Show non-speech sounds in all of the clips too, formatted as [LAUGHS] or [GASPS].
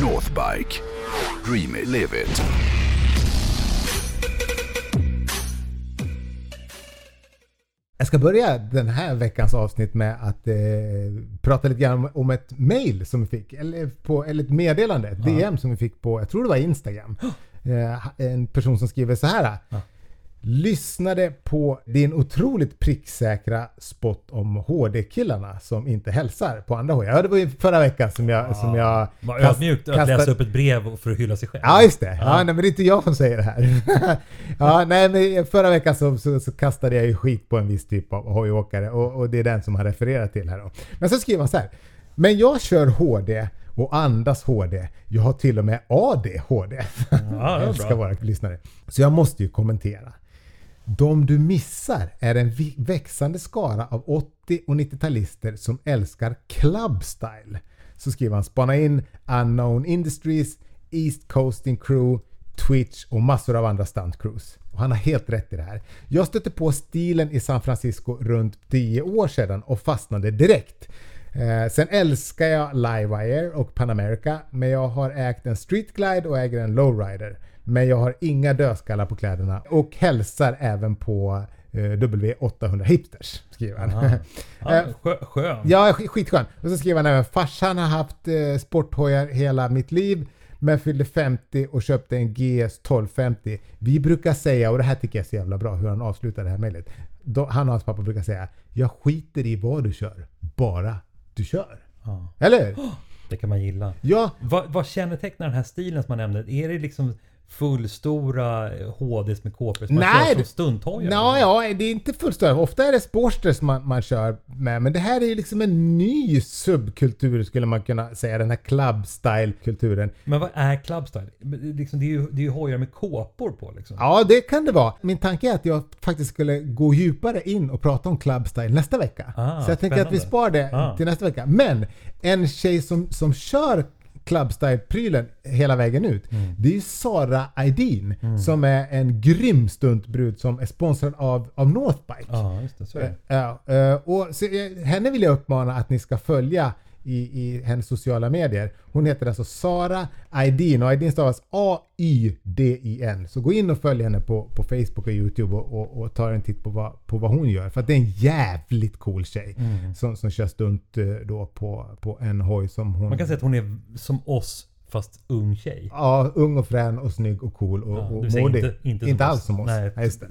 Northbike. Dream it, live it. Jag ska börja den här veckans avsnitt med att eh, prata lite grann om, ett mail som vi fick, eller, på, eller ett meddelande, ett DM som vi fick på, jag tror det var Instagram. [GASPS] Eh, en person som skriver så här. Lyssnade på din otroligt pricksäkra spot om HD-killarna som inte hälsar på andra HD. Ja, det var ju förra veckan som jag... Som jag Var kast- ödmjukt att kastade- läsa upp ett brev för att hylla sig själv. Ja, just det. Ja. nej, men det är inte jag som säger det här. [LAUGHS] ja, nej, men förra veckan så, så, så kastade jag ju skit på en viss typ av hojåkare och, och det är den som han refererar till här då. Men så skriver han så här. Men jag kör HD och andas HD. Jag har till och med ADHD. [LAUGHS] Ja, det är jag älskar våra lyssnare. Så jag måste ju kommentera. De du missar är en växande skara av 80 och 90-talister som älskar clubstyle. Så skriver han spana in Unknown Industries, East Coasting Crew, Twitch och massor av andra stuntcrews. Och han har helt rätt i det här. Jag stötte på stilen i San Francisco runt 10 år sedan och fastnade direkt. Eh, sen älskar jag Livewire och Pan America, men jag har ägt en Street Glide och äger en Lowrider. Men jag har inga dödskallar på kläderna och hälsar även på eh, W800 Hipsters, skriver han. [LAUGHS] Ja, Eh, skö, skön. Ja, sk- skitskön. Och så skriver han även farsan har haft eh, sporthojar hela mitt liv men fyllde 50 och köpte en GS 1250. Vi brukar säga, och det här tycker jag är så jävla bra hur han avslutar det här mejlet. Han och hans pappa brukar säga Jag skiter i vad du kör, bara du kör. Ja, Eller hur? [GASPS] det kan man gilla. Ja, Vad, vad kännetecknar den här stilen som man nämnde? Är det liksom fullstora HDs med KP som man Nej, kör som stunthojar? Nå, ja, det är inte fullständigt. Ofta är det Sportsters man, man kör med. Men det här är ju liksom en ny subkultur skulle man kunna säga. Den här club style-kulturen. Men vad är clubstyle? Liksom, det, är ju, det är ju hojar med kåpor på liksom. Ja, det kan det vara. Min tanke är att jag faktiskt skulle gå djupare in och prata om club style nästa vecka. Ah, så jag tänker att vi spar det Ah. till nästa vecka. Men en tjej som, som kör club style-prylen hela vägen ut. Mm. Det är Sara Aydin som är en grym stuntbrud som är sponsrad av, av Northbike. Ja, just det. Så är det. Ja, eh, och så, eh, henne vill jag uppmana att ni ska följa i, i hennes sociala medier. Hon heter alltså Sara Aydin och Aydin stavas A-Y-D-I-N. Så gå in och följ henne på, på Facebook och Youtube och, och, och ta en titt på vad, på vad hon gör. För att det är en jävligt cool tjej som, som kör stunt eh, då på, på en hoj som hon... Man kan säga att hon är som oss fast ung tjej. Ja, ung och frän och snygg och cool och, Ja, och modig. inte, inte, som alls som oss. Nej, Ja, just det.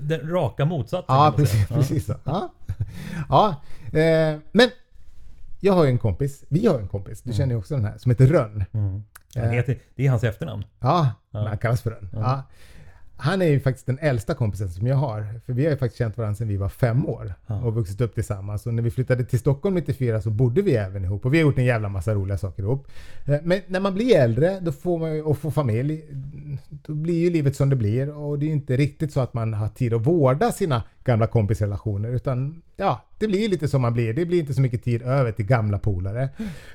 Den raka motsatsen. Ja, precis, [LAUGHS] precis så. Ja. [LAUGHS] ja eh, men jag har ju en kompis, vi har en kompis, du känner ju också den här, som heter Rönn. Mm. Han heter, det är hans efternamn. Ja, men han kallas för Rönn. Ja. Han är ju faktiskt den äldsta kompisen som jag har. För vi har ju faktiskt känt varandra sedan vi var fem år och vuxit upp tillsammans. Och när vi flyttade till Stockholm 94 så bodde vi även ihop och vi har gjort en jävla massa roliga saker ihop. Eh, Men när man blir äldre då får man och får familj, då blir ju livet som det blir och det är ju inte riktigt så att man har tid att vårda sina gamla kompisrelationer utan ja, det blir lite som man blir. Det blir inte så mycket tid över till gamla polare.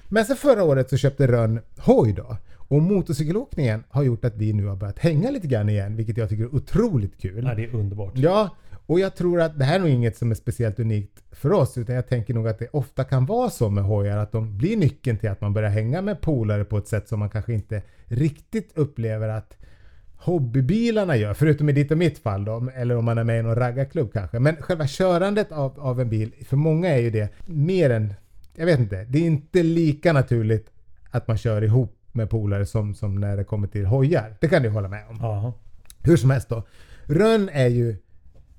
Men sen förra året så köpte Rönn hoj då. Och motorcykelåkningen har gjort att vi nu har börjat hänga lite grann igen, vilket jag tycker är otroligt kul. Ja, det är underbart. Ja, och jag tror att det här är nog inget som är speciellt unikt för oss, utan jag tänker nog att det ofta kan vara så med hojar, att de blir nyckeln till att man börjar hänga med polare på ett sätt som man kanske inte riktigt upplever att hobbybilarna gör, förutom i ditt och mitt fall då, eller om man är med i någon raggarklubb kanske. Men själva körandet av, av en bil, för många är ju det mer än, jag vet inte, det är inte lika naturligt att man kör ihop med polare som, som när det kommer till hojar. Det kan du hålla med om. Ja. Hur som helst då. Rönn är ju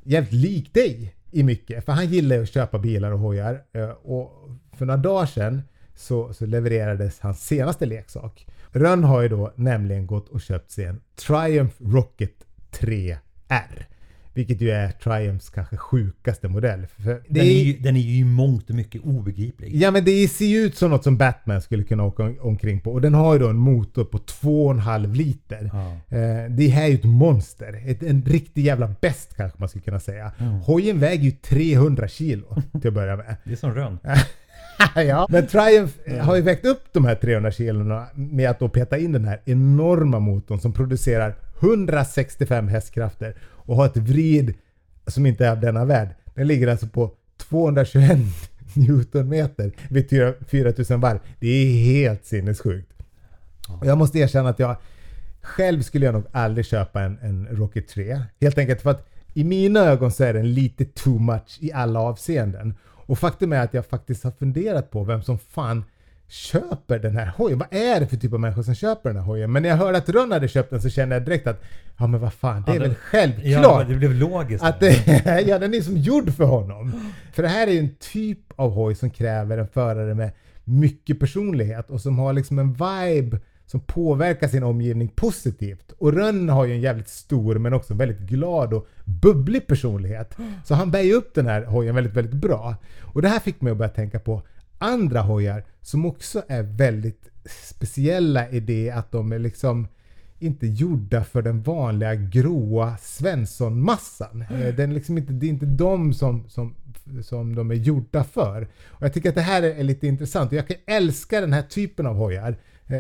jävligt lik dig i mycket. För han gillar ju att köpa bilar och hojar. Eh, Och för några dagar sedan så, så levererades hans senaste leksak. Rönn har ju då nämligen gått och köpt sig en Triumph Rocket 3R. Vilket ju är Triumphs kanske sjukaste modell. För Den, är ju, den är ju i mångt och mycket obegriplig. Ja men det ser ju ut som något som Batman skulle kunna åka om- omkring på. Och den har ju då en motor på 2,5 liter. Ja. Eh, det här är ju ett monster. Ett, en riktig jävla bäst kanske man skulle kunna säga. Hojen väger ju 300 kilo till att börja med. Det är som rönn. [LAUGHS] [LAUGHS] ja. Men Triumph eh, har ju vägt upp de här 300 kilona med att då peta in den här enorma motorn som producerar 165 hästkrafter och har ett vrid som inte är av denna värld. Den ligger alltså på 221 [LAUGHS] Newtonmeter vid 4000 varv. Det är helt sinnessjukt. Och jag måste erkänna att jag själv skulle jag nog aldrig köpa en, en Rocket 3. Helt enkelt för att i mina ögon så är den lite too much i alla avseenden. Och faktum är att jag faktiskt har funderat på vem som fan köper den här hojen. Vad är det för typ av människor som köper den här hojen? Men när jag hörde att Rönn hade köpt den så kände jag direkt att ja men vad fan, det är Ja, väl självklart. Ja, det blev logiskt. Att det, [LAUGHS] ja, den är som gjord för honom. För det här är ju en typ av hoj som kräver en förare med mycket personlighet och som har liksom en vibe som påverkar sin omgivning positivt. Och Rönn har ju en jävligt stor men också väldigt glad och bubblig personlighet. Så han bär ju upp den här hojen väldigt, väldigt bra. Och det här fick mig att börja tänka på andra hojar som också är väldigt speciella i det att de är liksom inte gjorda för den vanliga gråa svenssonmassan. Eh, den är liksom inte, det är inte de som, som, som de är gjorda för. Och jag tycker att det här är, lite intressant. Och jag kan älska den här typen av hojar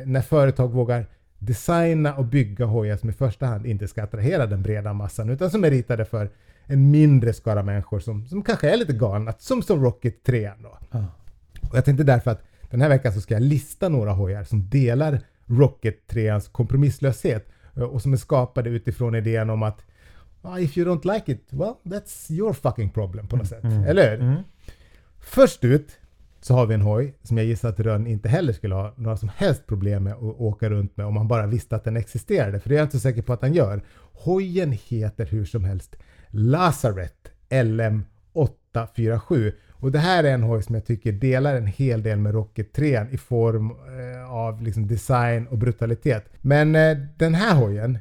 när företag vågar designa och bygga hojar som i första hand inte ska attrahera den breda massan utan som är ritade för en mindre skara människor som, som kanske är lite galna, som, som Rocket 3 då. Ja. Och jag tänkte därför att den här veckan så ska jag lista några hojar som delar Rocket 3 kompromisslöshet eh, och som är skapade utifrån idén om att "Ah, if you don't like it, well that's your fucking problem på något sätt. Eller hur? Mm. Först ut så har vi en hoj som jag gissar att Rönn inte heller skulle ha några som helst problem med att åka runt med om han bara visste att den existerade. För det är jag inte så säker på att han gör. Hojen heter hur som helst Lazaret LM847. Och det här är en hoj som jag tycker delar en hel del med Rocket 3 i form eh, av liksom design och brutalitet. Men eh, den här hojen,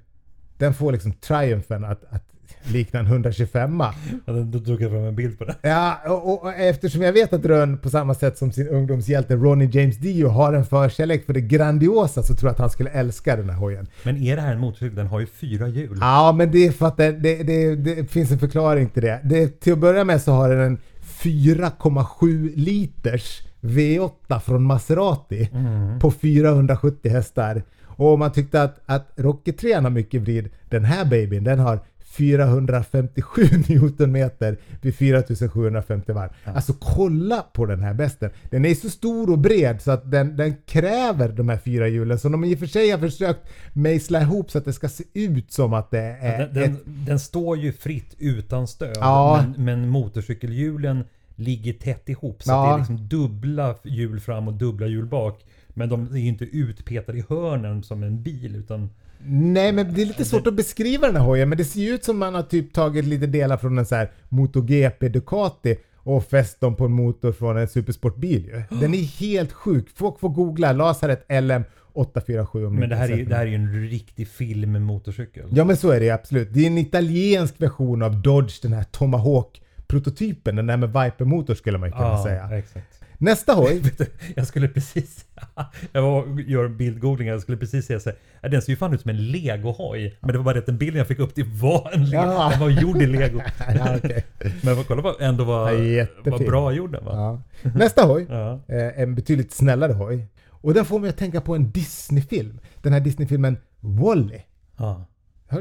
den får liksom triumfen att, att likna en 125 Ja, då drog jag fram en bild på det. Ja, och, och eftersom jag vet att Rönn på samma sätt som sin ungdomshjälte Ronnie James Dio har en förkärlek för det grandiosa så tror jag att han skulle älska den här hojen. Men är det här en motorcykel? Den har ju fyra hjul. Ja, men det är för att det, det, det, det finns en förklaring till det. det. Till att börja med så har den en 4,7 liters V8 från Maserati på 470 hästar. Och om man tyckte att, att Rocket 3 har mycket vrid, den här babyn den har 457 [LAUGHS] Newtonmeter vid 4750 varv. Alltså kolla på den här besten. Den är så stor och bred så att den, den kräver de här fyra hjulen som de i och för sig har försökt mejsla ihop så att det ska se ut som att det är Den, den, ett... den står ju fritt utan stöd. Ja. Men, men motorcykelhjulen ligger tätt ihop. Så Ja. det är liksom dubbla hjul fram och dubbla hjul bak. Men de är ju inte utpetade i hörnen som en bil utan... Nej men det är lite svårt att beskriva den här hojen men det ser ju ut som man har typ tagit lite delar från en så här MotoGP Ducati och fäst dem på en motor från en supersportbil ju. [GASPS] Den är helt sjuk. Folk får googla Lazaret LM847 om ni Men det här, är, ju- det här är ju en riktig filmmotorcykel. Ja men så är det absolut. Det är en italiensk version av Dodge, den här Tomahawk-prototypen. Den där med Viper-motor skulle man ju kunna Ja, säga. exakt. Nästa hoj. [LAUGHS] Jag skulle precis... [LAUGHS] jag var, gör bildgoogling jag skulle precis säga så här. "Ja, Den ser ju fan ut som en legohoj. Men det var bara det att den bilden jag fick upp det var en lego. Ja. Den var gjord i lego. [LAUGHS] ja, okej. Men kolla vad ändå Ja, vad, jättefin. vad bra gjord den var. ja. Nästa hoj. Ja. Eh, en betydligt snällare hoj. Och den får mig att tänka på en Disney-film. Den här Disney-filmen Wall-E. Ja.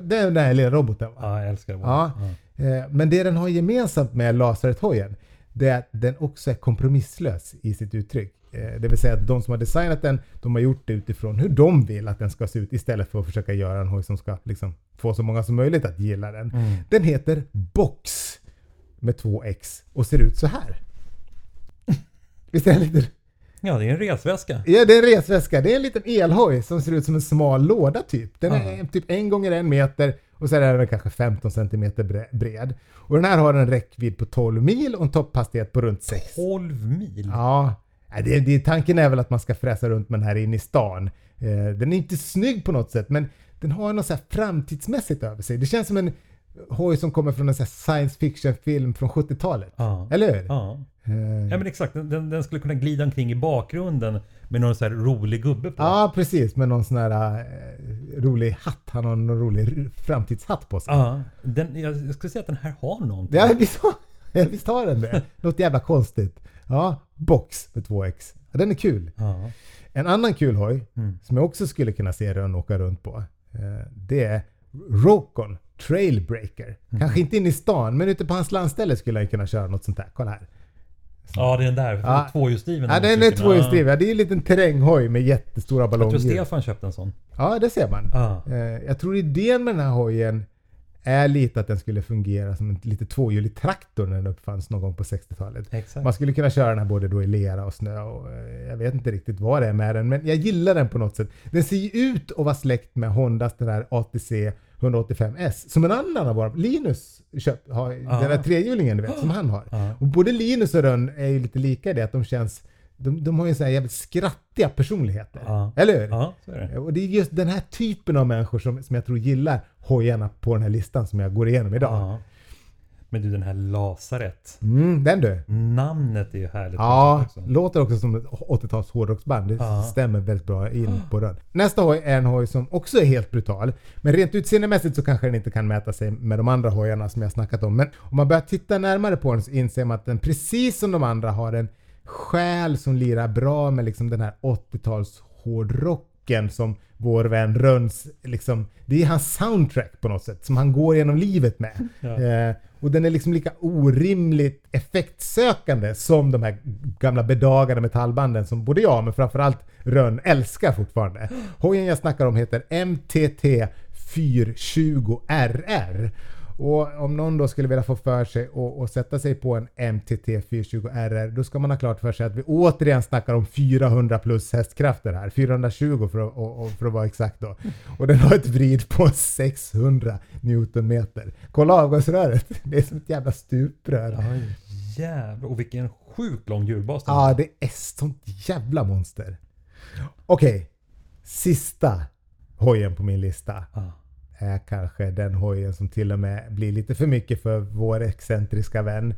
Det är den där lilla roboten va? ja, jag älskar det. Ja. Eh, Men det den har gemensamt med Lazaret-hojen det är att den också är kompromisslös i sitt uttryck. Eh, Det vill säga att de som har designat den, de har gjort det utifrån hur de vill att den ska se ut istället för att försöka göra en hoj som ska liksom få så många som möjligt att gilla den. Mm. Den heter Box med två X och ser ut så här. [LAUGHS] Visst är den lite Ja, det är en resväska. Ja, det är en resväska. Det är en liten elhoj som ser ut som en smal låda typ. Den är typ en gånger en meter och så är den kanske 15 centimeter bre- bred. Och den här har en räckvidd på 12 mil och en topphastighet på runt 6. 12 mil. Ja, det, det, tanken är väl att man ska fräsa runt med den här inne i stan. Eh, den är inte snygg på något sätt men den har något så här framtidsmässigt över sig. Det känns som en hoj som kommer från en science fiction film från 70-talet. Ja. Eller hur? Ja. Eh, ja, men exakt. Den, den, den skulle kunna glida omkring i bakgrunden med någon så här rolig gubbe på. Ja, precis. Med någon sån här eh, rolig hatt. Han har någon rolig framtidshatt på sig. Ja, den, jag, skulle säga att den här har någonting. Ja, visst har, visst har den det. Något jävla konstigt. Ja, Box med två X. Ja, den är kul. Ja. En annan kul hoj Mm. som jag också skulle kunna se Rönn åka runt på. eh, Det är Rokon Trailbreaker. Mm. Kanske inte in i stan, men ute på hans landställe skulle jag kunna köra något sånt här. Kolla här. Ja, det är den där. Ja. Tvåhjulsdriven. Ja, den är tvåhjulsdriven. Ja, Det är en liten terränghoj med jättestora Jag tror ballonger. Stefan köpte en sån. Ja, det ser man. Ja. Eh, Jag tror idén med den här hojen är lite att den skulle fungera som en lite tvåhjulig traktor när den uppfanns någon gång på 60-talet. Exakt. Man skulle kunna köra den här både då i lera och snö och eh, jag vet inte riktigt vad det är med den men jag gillar den på något sätt. Den ser ju ut att vara släkt med Hondas den här ATC 185S som en annan av våra, Linus köpt, har, Ja. den där trehjulingen du vet som han har. Ja. Och både Linus och Rönn är ju lite lika i det att de känns, de, de har ju så här jävligt skrattiga personligheter. Ja. Eller hur? Ja, så är det. Och det är just den här typen av människor som, som jag tror gillar hojarna på den här listan som jag går igenom idag. Men du, den här Lasaret. Mm, den du. Namnet är ju härligt. Ja, också. låter också som ett 80-tals hårdrocksband. Det Ja. stämmer väldigt bra in på den. Nästa hoj är en hoj som också är helt brutal. Men rent utseendemässigt så kanske den inte kan mäta sig med de andra hojarna som jag snackat om. Men om man börjar titta närmare på den så inser man att den precis som de andra har en själ som lirar bra med liksom den här 80-tals hårdrocken som vår vän Rönns, liksom, det är hans soundtrack på något sätt som han går genom livet med. Ja. Eh, och den är liksom lika orimligt effektsökande som de här gamla bedagade metallbanden som både jag men framförallt Rönn älskar fortfarande. Hojen jag snackar om heter MTT 420 RR. Och om någon då skulle vilja få för sig och, och sätta sig på en MTT 420 RR då ska man ha klart för sig att vi återigen snackar om 400 plus hästkrafter här. 420 för att, och, och för att vara exakt då. Och den har ett vrid på 600 Newtonmeter. Kolla avgasröret. Det är som ett jävla stuprör. Ja, jävlar. Och vilken sjukt lång hjulbas Ja, har. det är sånt jävla monster. Okej, sista hojen på min lista Ja. Är kanske den hojen som till och med blir lite för mycket för vår excentriska vän.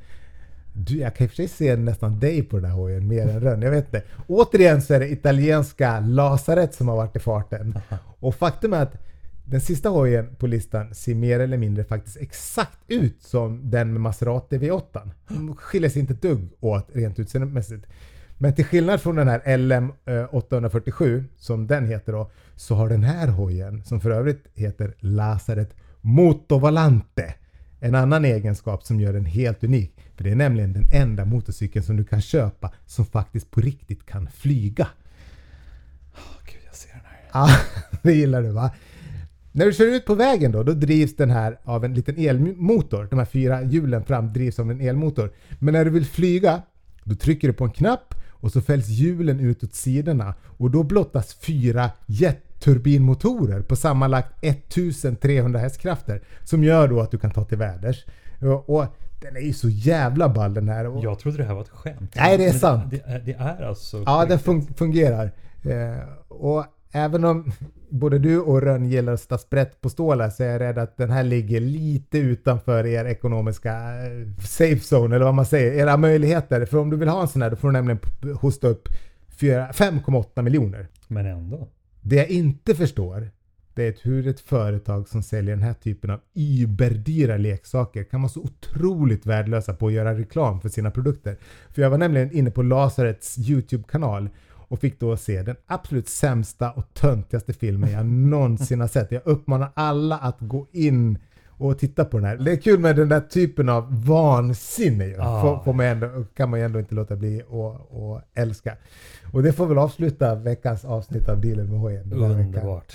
Du, jag kan i och för sig se nästan dig på den här hojen mer än Rönn. Jag vet inte. Återigen så är det italienska Lasaret som har varit i farten. [LAUGHS] Och faktum är att den sista hojen på listan ser mer eller mindre faktiskt exakt ut som den med Maserati V8. De skiljer sig inte ett dugg åt rent utseendemässigt. Men till skillnad från den här LM eh, 847 som den heter då så har den här hojen som för övrigt heter Lasaret Motovalante en annan egenskap som gör den helt unik. För det är nämligen den enda motorcykeln som du kan köpa som faktiskt på riktigt kan flyga. Åh, Gud, jag ser den här. Ja, [LAUGHS] det gillar du va? När du kör ut på vägen då, då drivs den här av en liten elmotor. De här fyra hjulen fram drivs av en elmotor. Men när du vill flyga, då trycker du på en knapp och så fälls hjulen ut åt sidorna och då blottas fyra jetturbinmotorer på sammanlagt 1300 hästkrafter som gör då att du kan ta till väders. Och, den är ju så jävla ball den här. Och, Jag trodde det här var ett skämt. Nej, det är sant. Det, är, det är alltså... Ja, den fungerar. Eh, och även om både du och Rönn gillar att sätta sprätt på stålar så är jag rädd att den här ligger lite utanför er ekonomiska eh, safe zone eller vad man säger. Era möjligheter. För om du vill ha en sån här då får du nämligen hosta upp fyra- 5,8 miljoner. Men ändå. Det jag inte förstår det är hur ett företag som säljer den här typen av überdyra leksaker kan vara så otroligt värdelösa på att göra reklam för sina produkter. För jag var nämligen inne på Lasarets YouTube-kanal och fick då se den absolut sämsta och töntigaste filmen jag någonsin har sett. Jag uppmanar alla att gå in och titta på den här. Det är kul med den där typen av vansinne. Ah. Får, får man ändå, kan man ju ändå inte låta bli att älska. Och det får väl avsluta veckans avsnitt av Dealen med hojen. veckan. Underbart.